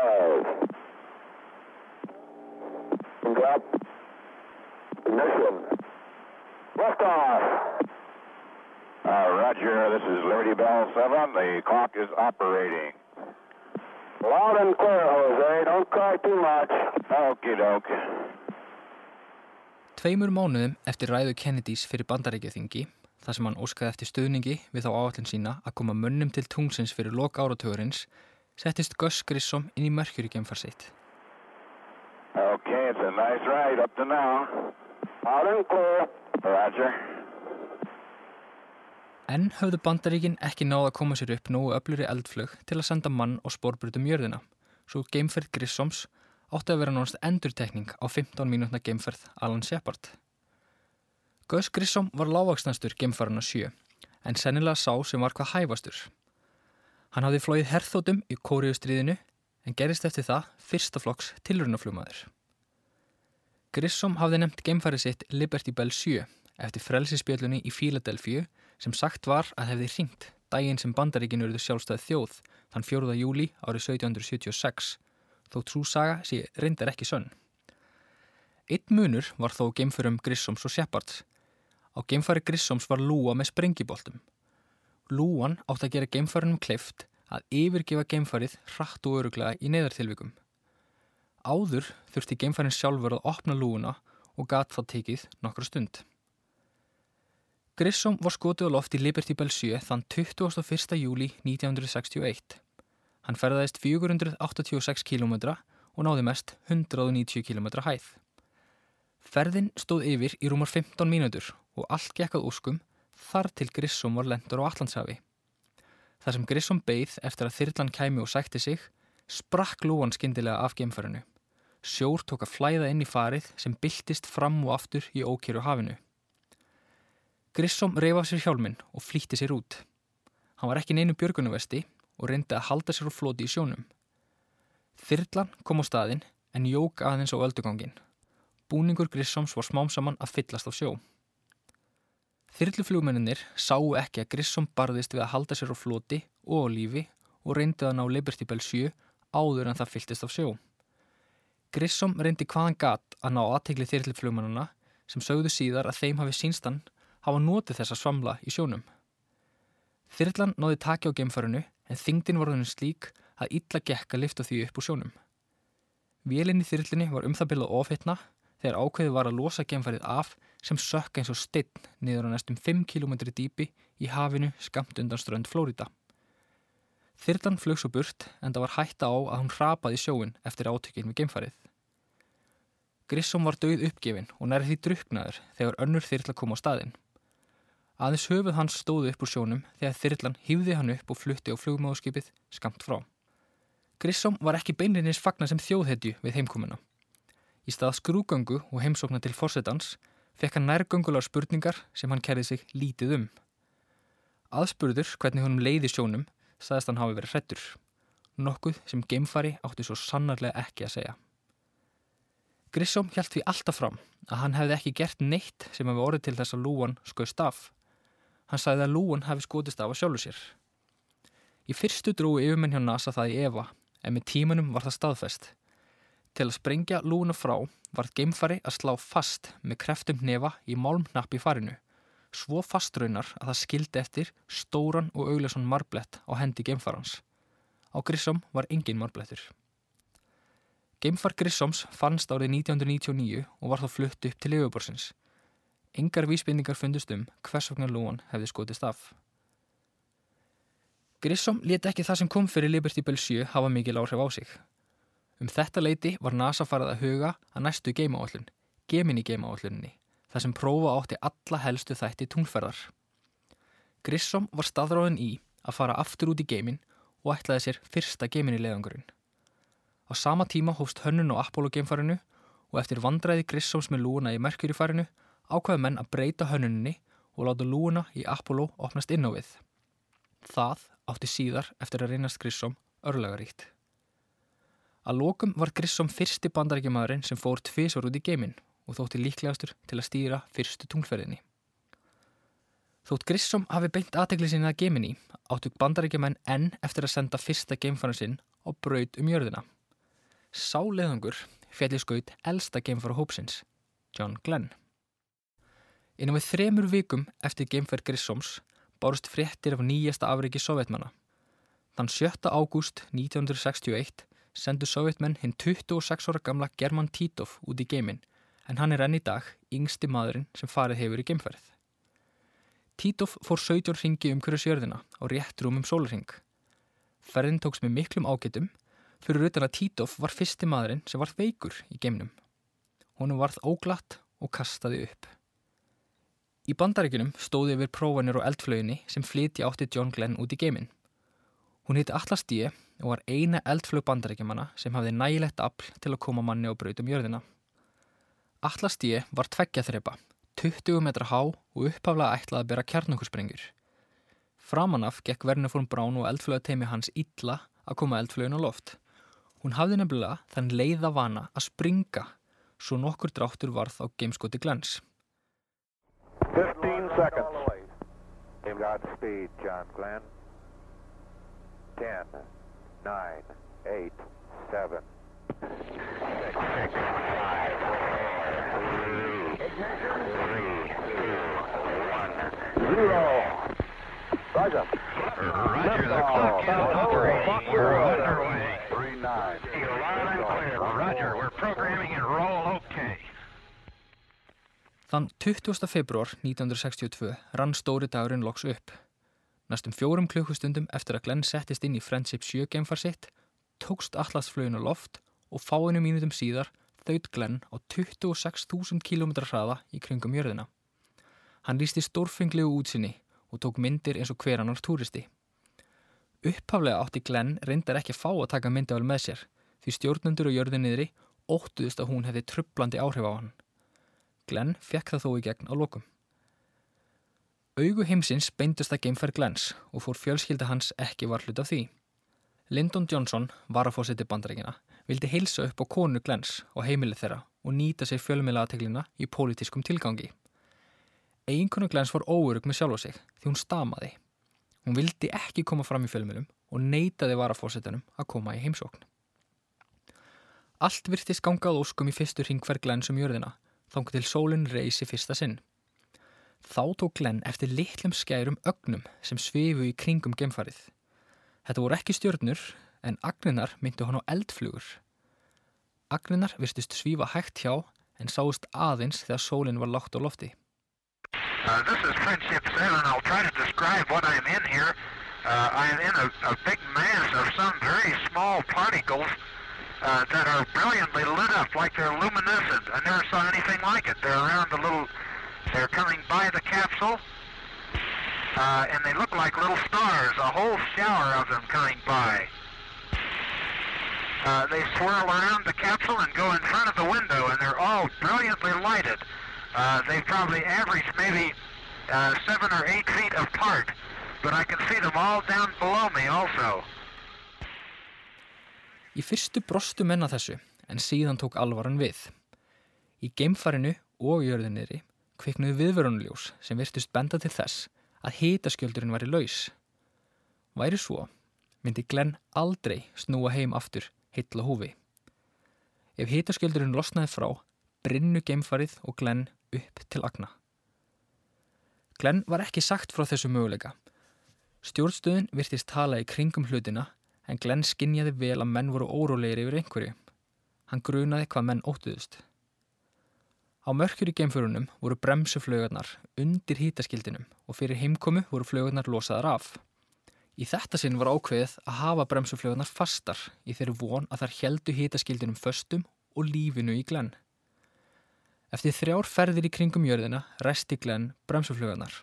five. Drop. Ignition. Liftoff. Uh, Roger, this is Liberty Bell 7. The clock is operating. Loud and clear, Jose. Don't cry too much. Okie doke. Tveimur mánuðum eftir ræðu Kennedys fyrir bandaríkjaþingi, þar sem hann óskaði eftir stöðningi við þá áallin sína að koma mönnum til tungsins fyrir loka áratugurins, settist Gus Grissom inn í Mercury geimfarsitt. Okay, it's a nice ride up to now. Loud and clear. Roger. En höfðu bandaríkin ekki náða að koma sér upp nógu öfluri eldflög til að senda mann á spórbrutum jörðina, svo geimferð Grissoms átti að vera nánast endurtekning á 15 mínútna geimferð Alan Shepard. Gus Grissom var lágvaksnastur geimfarana 7, en sennilega sá sem var hvað hæfastur. Hann hafði flóið herþótum í kóriustriðinu, en gerist eftir það fyrstaflokks tilrunaflugmaður. Grissom hafði nefnt geimfarið sitt Liberty Bell 7 eftir frelsispjöllunni í Fíladelfíu sem sagt var að hefði hringt daginn sem bandaríkinu eruðu sjálfstæði þjóð þann 4. júli árið 1776 þó trúsaga sé reyndar ekki sönn. Eitt munur var þó geimförum Grissoms og Sheppards. Á geimfari Grissoms var lúa með sprengiboltum. Lúan átt að gera geimfarunum kleift að yfirgefa geimfarið hratt og öruglega í neðartilvikum. Áður þurfti geimfarin sjálfur að opna lúuna og gat þá tekið nokkra stund. Grissom var skotið á loft í Liberty Bell 7 þann 21. júli 1961. Hann ferðaðist 486 km og náði mest 190 km hæð. Ferðin stóð yfir í rúmar 15 mínútur og allt gekkað úskum þar til Grissom var lendur á Allandshafi. Þar sem Grissom beigð eftir að þyrlan kæmi og sætti sig, sprakk lúan skindilega af geimfarinu. Sjór tók að flæða inn í farið sem byltist fram og aftur í ókjöru hafinu. Grissom reyf af sér hjálminn og flýtti sér út. Hann var ekki neinu björgunuvesti og reyndi að halda sér á floti í sjónum. Þyrlan kom á staðin en jók aðeins á öldugangin. Búningur Grissoms var smám saman að fyllast á sjó. Þyrluflugmenninir sáu ekki að Grissom barðist við að halda sér á floti og á lífi og reyndi að ná Liberty Bell 7 áður en það fylltist af sjó. Grissom reyndi hvaðan gat að ná aðtegli þyrluflugmennina sem sögðu síðar að þeim hafi sínstan hafa notið þess að svamla í sjónum. Þyrlan náði taki á geimfarinu en þingdin var þannig slík að illa gekk að lifta því upp úr sjónum. Vélinn í þyrlinni var um það byrjað ofitna þegar ákveði var að losa geimfarið af sem sökka eins og steinn niður á næstum 5 km dýpi í hafinu skamt undan strönd Flórida. Þyrlan flög svo burt en það var hætta á að hún hrapaði sjóin eftir átökinn við geimfarið. Grissom var döið uppgefin og nærði því druknaður þegar önnur þyrla kom á staðinn. Aðeins höfuð hans stóði upp úr sjónum þegar þyrlan hýfði hann upp og flutti á flugmáðskipið skamt frá. Grissom var ekki beinlinnins fagna sem þjóðhetju við heimkomuna. Í stað skrúgöngu og heimsókna til fórsetans fekk hann nærgöngular spurningar sem hann kerði sig lítið um. Aðspurður hvernig honum leiði sjónum staðist hann hafi verið hrettur. Nokkuð sem geimfari átti svo sannarlega ekki að segja. Grissom hjælt því alltaf fram að hann hefði ekki gert neitt sem hefði orðið til þess að lúan skoist af. Hann sagði að lúan hefði skotist af að sjálfu sér. Í fyrstu drúi yfirmenn hjá NASA það í Eva, en með tímanum var það staðfest. Til að sprengja lúna frá var geimfari að slá fast með kreftum nefa í málmnapp í farinu, svo fastraunar að það skildi eftir stóran og auglesson marblett á hendi geimfarans. Á Grissom var engin marblettur. Geimfar Grissoms fannst árið 1999 og var þá flutt upp til yfirborsins. Engar vísbendingar fundust um hvers vegna lúan hefði skotist af. Grissom leti ekki það sem kom fyrir Liberty Bell 7 hafa mikil áhrif á sig. Um þetta leiti var NASA farið að huga að næstu geimaállun, Gemini geimaálluninni, þar sem prófa átti alla helstu þætti tungferðar. Grissom var staðráðin í að fara aftur út í geimin og ætlaði sér fyrsta Gemini leiðangurinn. Á sama tíma hófst hönnun á Apollo geimfarinu og eftir vandræði Grissoms með lúuna í Mercury farinu ákvaði menn að breyta hönnuninni og láta lúuna í Apollo opnast inn á við. Það átti síðar eftir að reynast Grissom örlegaríkt. Að lokum var Grissom fyrsti bandarækjumadurinn sem fór tvísvar út í geiminn og þótti líklegastur til að stýra fyrstu tungferðinni. Þótt Grissom hafi beint aðtegli sinni að geiminni áttu bandarækjumenn enn eftir að senda fyrsta geimfaran sinn á braud um jörðina. Sáleðungur fjalli skaut elsta geimfara hópsins, John Glenn. Innan við þremur vikum eftir geimferð Grissoms bárust fréttir af nýjasta afriki sovjetmanna. Þann 7. ágúst 1961 sendu sovjetmenn hinn 26 ára gamla German Titov út í geiminn en hann er enn í dag yngsti maðurinn sem farið hefur í geimferð. Titov fór 17 ringi um hverju sjörðina á rétt rúmum sólurring. Ferðin tóks með miklum ágetum fyrir utan að Titov var fyrsti maðurinn sem varð veikur í geimnum. Honum varð óglatt og kastaði upp. Í bandaríkunum stóði yfir prófanir og eldflöginni sem flyti átti John Glenn út í geiminn. Hún hitti Atlas D og var eina eldflög bandaríkjumanna sem hafði nægilegt afl til að koma manni á brautum jörðina. Atlas D var tveggja þrepa, 20 metra há og upphaflega ætlað að bera kjarnökkursprengjur. Framanaf gekk Verneform Brán og eldflögateimi hans illa að koma eldflögin á loft. Hún hafði nefnilega þann leiða vana að springa svo nokkur dráttur varð á gameskoti glens. 15 seconds. Godspeed, John Glenn. 10, 9, 8, 7, 6, 5, 4, 3, 2, 1, 0. Roger. Roger, the clock is operating. We're underway. 3, 9. You're loud and clear. Roger, we're programming and roll okay. Þann 20. februar 1962 rann stóri dagurinn loks upp. Næstum fjórum klukkustundum eftir að Glenn settist inn í Friendship 7 geimfar sitt, tókst Atlasflögin á loft og fáinu mínutum síðar þaut Glenn á 26.000 km hraða í kringum jörðina. Hann lísti stórfenglegu útsinni og tók myndir eins og hver annar túristi. Upphaflega átti Glenn reyndar ekki fá að taka myndavel með sér því stjórnundur og jörðinniðri óttuðist að hún hefði trublandi áhrif á hann. Glenn fekk það þó í gegn á lokum. Augu heimsins beindust að geimferð Glens og fór fjölskylda hans ekki varlut af því. Lyndon Johnson, varafósiti bandarækina, vildi heilsa upp á konu Glens og heimilið þeirra og nýta sér fjölmiðla aðteglina í pólitískum tilgangi. Eiginkonu Glens fór óurug með sjálfa sig því hún stamaði. Hún vildi ekki koma fram í fjölmiðlum og neytaði varafósitunum að koma í heimsókn. Allt virtist gangað óskum í fyrstu ringferð Glens um jörðina, þóng til sólinn reysi fyrsta sinn. Þá tók Glenn eftir litlum skærum ögnum sem svifu í kringum gemfarið. Þetta voru ekki stjörnur en agninar myndu hann á eldflugur. Agninar virtist svífa hægt hjá en sáist aðeins þegar sólinn var lágt á lofti. Uh, this is Friendship 7. I'll try to describe what I'm in here. Uh, I'm in a, a big mass of some very small particles uh, that are brilliantly lit up like they're luminescent. I never saw anything like it. They're around the little They're coming by the capsule, uh, and they look like little stars, a whole shower of them coming by. Uh, they swirl around the capsule and go in front of the window, and they're all brilliantly lighted. Uh, they probably average maybe uh, seven or eight feet apart, but I can see them all down below me also. Í fyrstu brostu menna þessu, en síðan tók alvaran við. Í geimfarinu og jörðinniðri kviknuði viðvörunuljós sem virtust benda til þess að hitaskjöldurinn væri laus. Væri svo, myndi Glenn aldrei snúa heim aftur heitla húfi. Ef hitaskjöldurinn losnaði frá, brinnu geimfarið og Glenn upp til agna. Glenn var ekki sagt frá þessu möguleika. Stjórnstöðun virtist tala í kringum hlutina en Glenn skinjaði vel að menn voru órólegir yfir einhverju. Hann grunaði hvað menn óttuðust. Á mörkur í geimförunum voru bremsuflögarnar undir hítaskildinum og fyrir heimkomu voru flögarnar losaðar af. Í þetta sinn var ákveðið að hafa bremsuflögarnar fastar í þeirri von að þær heldu hítaskildinum föstum og lífinu í glenn. Eftir þrjár ferðir í kringum jörðina resti glenn bremsuflögarnar.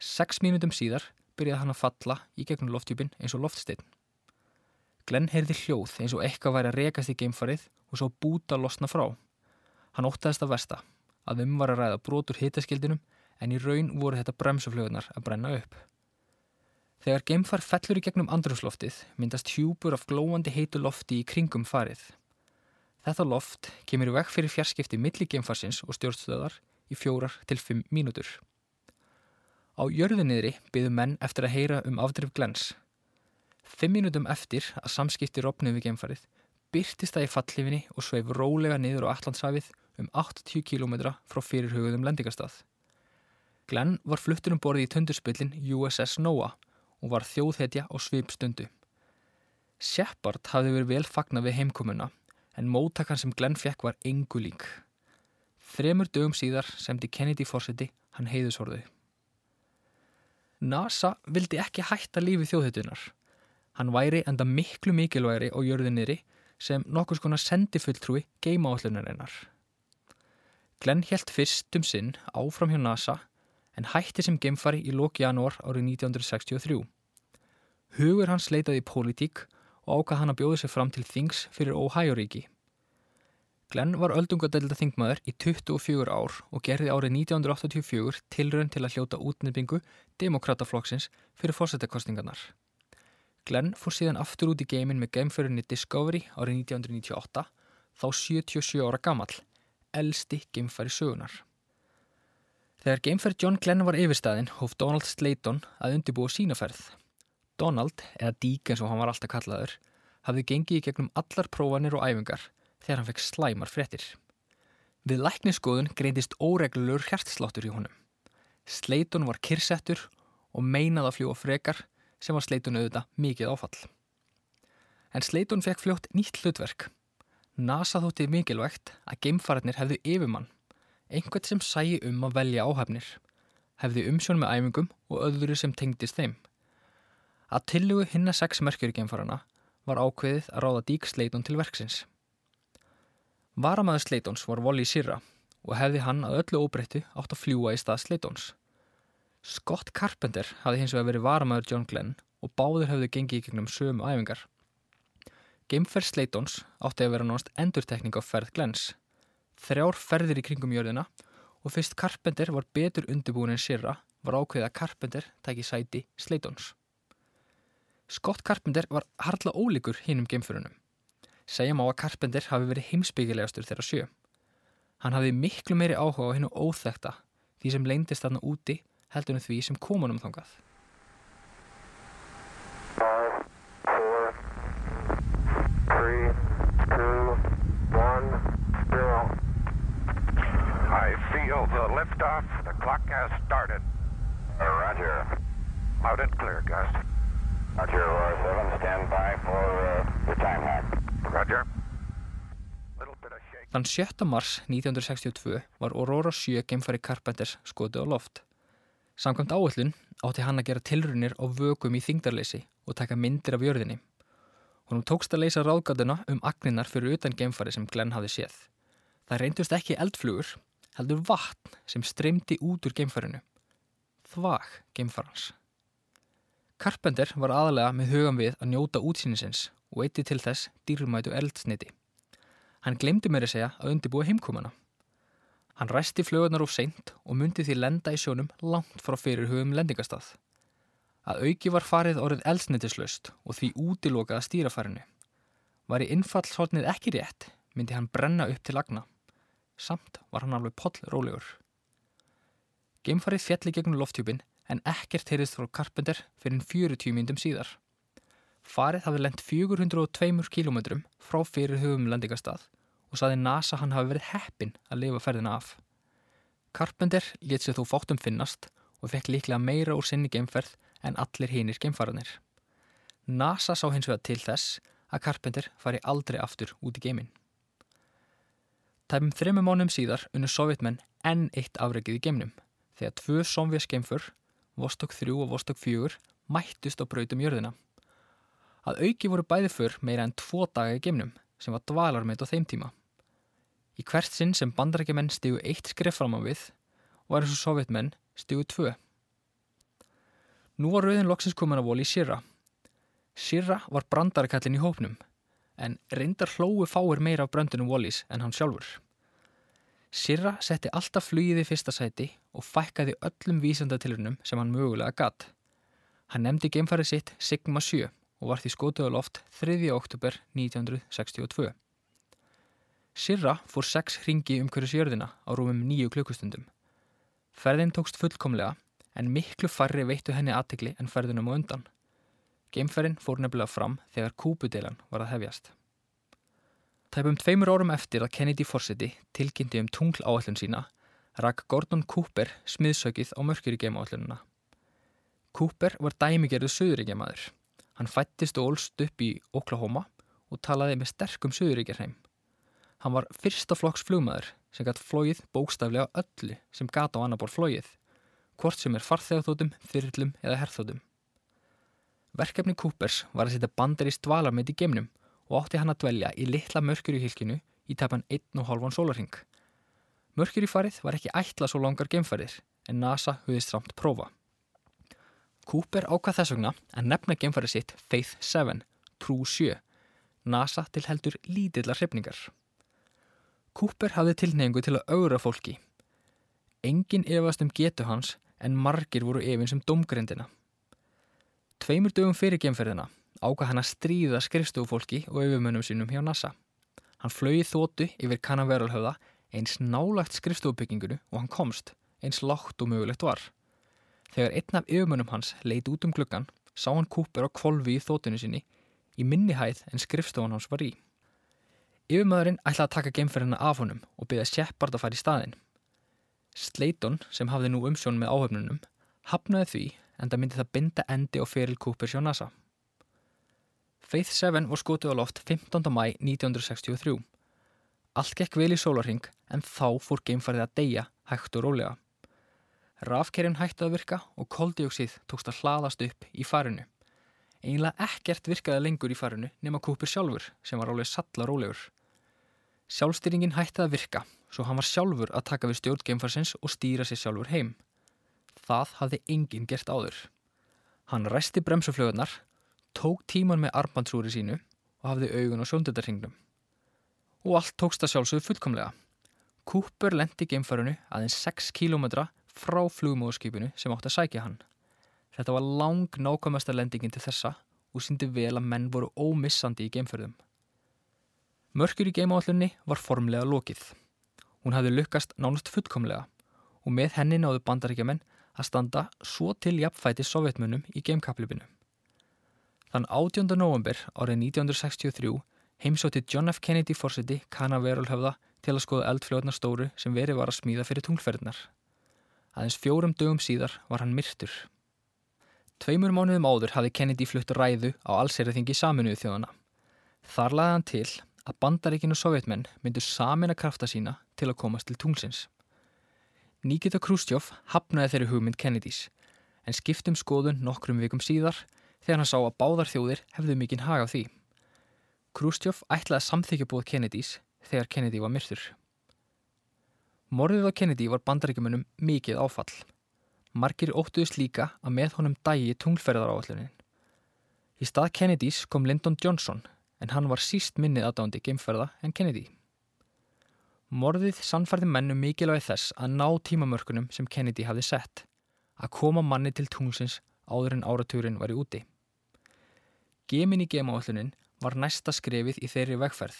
Seks mínutum síðar byrjaði hann að falla í gegnum loftjúpin eins og loftsteinn. Glenn heyrði hljóð eins og eitthvað væri að rekast í geimfarið og svo búta losna frá. Hann óttaðist að versta að um var að ræða brotur hitaskildinum en í raun voru þetta bremsuflögunar að brenna upp. Þegar geimfar fellur í gegnum andrumsloftið myndast hjúpur af glóandi heitu lofti í kringum farið. Þetta loft kemur í vekk fyrir fjarskipti milli geimfarsins og stjórnstöðar í fjórar til fimm mínútur. Á jörðinniðri byggðu menn eftir að heyra um afdrif glens. Fimm mínútum eftir að samskipti rofnið við geimfarið byrtist það í fallifinni og sveif rólega niður á Allandshafið um 80 km frá fyrirhugðum lendingastað. Glenn var fluttur um borði í tundurspillin USS Noah og var þjóðhetja á svipstundu. Shepard hafði verið vel fagna við heimkomuna en móttakann sem Glenn fekk var engu lík. Þremur dögum síðar semdi Kennedy fórseti hann heiðusorðu. NASA vildi ekki hætta lífi þjóðhetunar. Hann væri enda miklu mikilvægri á jörðinniðri sem nokkus konar sendifulltrúi geima állunarinnar. Glenn helt fyrst um sinn áfram hjá NASA en hætti sem geimfari í lóki janúar árið 1963. Hugur hans leitaði í pólitík og ákvað hann að bjóða sér fram til þings fyrir Ohio-ríki. Glenn var öldungadelda þingmaður í 24 ár og gerði árið 1984 tilrönd til að hljóta útnefningu demokrataflokksins fyrir fórsetakostingarnar. Glenn fór síðan aftur út í geimin með geimförinni Discovery árið 1998, þá 77 ára gammal, elsti geimfæri sögunar. Þegar geimferð John Glenn var yfirstæðin hóf Donald Slayton að undibúa sínaferð. Donald, eða Dík eins og hann var alltaf kallaður, hafði gengið í gegnum allar prófanir og æfingar þegar hann fekk slæmar fréttir. Við lækniskoðun greindist óreglulur hjertsláttur í honum. Slayton var kirsettur og meinað að fljúa frekar sem var Slayton auðvitað mikið áfall. En Slayton fekk fljótt nýtt hlutverk. NASA þótti mikilvægt að geimfariðnir hefðu yfirmann, einhvert sem sæi um að velja áhafnir, hefði umsjón með æfingum og öðru sem tengdist þeim. Að tillugu hinna sex merkjurgeimfarana var ákveðið að ráða Dík Slayton til verksins. Varamæður Slaytons var Wally Sirra og hefði hann að öllu óbreyttu átt að fljúa í stað Slaytons. Scott Carpenter hafði hins vegar verið varamæður John Glenn og báður hefðu gengið í gegnum sömu æfingar. Gameferð Slaytons átti að vera náðast endurtekning á ferð Glenns. Þrjár ferðir í kringum jörðina og fyrst Carpenter var betur undirbúin en Sirra var ákveðið að Carpenter tæki sæti Slaytons. Scott Carpenter var harla ólíkur hinn um geimförunum. Segjum á að Carpenter hafi verið heimsbyggilegastur þeirra sjö. Hann hafi miklu meiri áhuga á hennu óþekta því sem leindist þarna úti heldur en því sem komunum þangað. Five, four, three, two, one. I feel the liftoff. The clock has started. Uh, Roger. Loud and clear, Gus. Roger, Aurora 7, stand by for uh, the time hack. Roger. Þann 7. mars 1962 var Aurora 7 geimfari Carpenters skotið á loft. Samkvæmt áallun átti hann að gera tilrunir á vökum í þingdarleysi og taka myndir af jörðinni. Honum tókst að leysa ráðgatuna um agninnar fyrir utan geimfari sem Glenn hafði séð. Það reyndust ekki eldflugur, heldur vatn sem streymdi út úr geimfarinu. Þvag geimfarans. Carpenter var aðalega með hugam við að njóta útsýnisins og eitti til þess dýrmætu eldsniti. Hann glemdi að segja að undibúa heimkomana. Hann ræsti flögunar of seint og myndi því lenda í sjónum langt frá fyrirhugum lendingastað. Að auki var farið orðið eldsnitislaust og því útilokað að stýrafarinu. Var í innfallshotnið ekki rétt, myndi hann brenna upp til lagna. Samt var hann alveg pollrólegur. Geimfarið fjalli gegnum lofthjúpin en ekkert heyrðist frá Carpenter fyrir 40 myndum síðar. Farið hafði lent 402 km frá fyrirhugum lendingastað og saði NASA hann hafi verið heppin að lifa ferðina af. Carpenter let sér þó fátum finnast og fekk líklega meira úr sinni geimferð en allir hinir geimfaraðnir. NASA sá hins vegar til þess að Carpenter fari aldrei aftur út í geimin. Tæmum þremmu mánum síðar unnu sovjetmenn enn eitt afregið í geimnum þegar tvö somvés geimfur, Vostok 3 og Vostok 4, mættust á brautum jörðina. Að auki voru bæði fyrr meira en tvo daga í geimnum sem var dvalarmeit á þeim tíma. Í hvert sinn sem bandarækjumenn stígu eitt skrif fram á við og eins og sovjetmenn stígu tvö. Nú var rauðin loksins komin að voli í Sirra. Sirra var brandarakallin í hópnum en reyndar hlóu fáir meira af bröndunum Wallis en hann sjálfur. Sirra setti alltaf flugið í fyrsta sæti og fækkaði öllum vísandatilurinnum sem hann mögulega gatt. Hann nefndi geimfarið sitt Sigma 7 og var því skótuð á loft 3. oktober 1962. Sirra fór sex hringi um hverju sjörðina á rúmum nýju klukkustundum. Ferðin tókst fullkomlega en miklu farri veittu henni aðtikli en ferðinum á undan. Geimferðin fór nefnilega fram þegar kúpudelan var að hefjast. Tæpum tveimur árum eftir að Kennedy fórseti tilkynnti um tungl áallun sína rak Gordon Cooper smiðsökið á Mercury-geim áallununa. Cooper var dæmigerðu söðuríkjamaður. Hann fættist og ólst upp í Oklahoma og talaði með sterkum söðuríkjarheim. Hann var fyrsta flokks flugmaður sem gætt flóið bókstaflega öllu sem gata á annar bór flóið, hvort sem er farþegaþótum, þyrlum eða herþótum. Verkefni Coopers var að setja bandar í stvalarmynd í geimnum og átti hann að dvelja í litla mörkjurihylkinu í tæpan 1,5 sólarhing. Mörkjurifarið var ekki ætla svo langar geimfærið en NASA höfðist samt prófa. Cooper ákvað þess vegna að nefna geimfærið sitt Faith 7, True 7, NASA til heldur lítillar hrifningar. Cooper hafði tilneyingu til að augra fólki. Engin efast um getu hans en margir voru efins um domgrindina. Tveimur dögum fyrir gemferðina ákvað hann að stríða skrifstofólki og yfirmönnum sínum hjá NASA. Hann flögi þótu yfir kannaveralhauða eins nálagt skrifstofbyggingunu og hann komst, eins lágt og mögulegt var. Þegar einn af yfirmönnum hans leiti út um gluggan sá hann Cooper á kvolvi í þótunni sinni í minni hæð en skrifstofan hans var í. Yfirmöðurinn ætlaði að taka geimferðina af honum og byggja Shepard að fara í staðin. Slayton, sem hafði nú umsjón með áhöfnunum, hafnaði því en það myndi það binda endi á feril Cooper sjá NASA. Faith 7 var skotið á loft 15. mæ 1963. Allt gekk vel í sólarhing en þá fór geimfarið að deyja hægt og rólega. Rafkerinn hætti að virka og koldioksið tókst að hlaðast upp í farinu. Einlega ekkert virkaði lengur í farinu nema Cooper sjálfur sem var alveg salla rólegur. Sjálfstýringin hætti að virka svo hann var sjálfur að taka við stjórn geimfarsins og stýra sér sjálfur heim. Það hafði enginn gert áður. Hann resti bremsuflögunar, tók tíman með armbandsúri sínu og hafði augun á sjóndöldarhingnum. Og allt tókst að sjálfsögðu fullkomlega. Cooper lendi geimfarinu aðeins 6 km frá flugmóðskipinu sem átti að sækja hann. Þetta var lang nákvæmasta lendingin til þessa og síndi vel að menn voru ómissandi í geimferðum. Mörkur í geimáallunni var formlega lokið. Hún hafði lukkast nánast fullkomlega og með henni náðu bandaríkjaman að standa svo til jafnfæti sovjetmunum í geimkaplipinu. Þann 18. november árið 1963 heimsótti John F. Kennedy fórseti Canaveral-höfða til að skoða eldfljóðnar stóru sem verið var að smíða fyrir tunglferðnar. Aðeins fjórum dögum síðar var hann myrtur. Tveimur mánuðum áður hafði Kennedy flutt ræðu á allseriðingi saminuðu þjóðana. Þar laði hann til að bandaríkinu sovjetmenn myndu samina krafta sína til að komast til tunglsins. Nikita Khrushchev hafnaði þeirri hugmynd Kennedys en skiptum skoðun nokkrum vikum síðar þegar hann sá að báðar þjóðir hefðu mikinn hag á því. Khrushchev ætlaði að samþykja búið Kennedys þegar Kennedy var myrtur. Morðið á Kennedy var bandaríkjumunum mikið áfall. Margir óttuðist líka að með honum dægi tunglferðar áallunin. Í stað Kennedys kom Lyndon Johnson en hann var síst minnið aðdándi geimferða en Kennedy. Morðið sannfærði mennu mikilvægi þess að ná tímamörkunum sem Kennedy hafði sett, að koma manni til tunglsins áður en áratúrin var í úti. Gemin í gemaállunin var næsta skrefið í þeirri vegferð,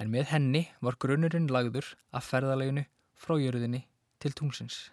en með henni var grunnurinn lagður að ferðaleginu frá jörðinni til tunglsins.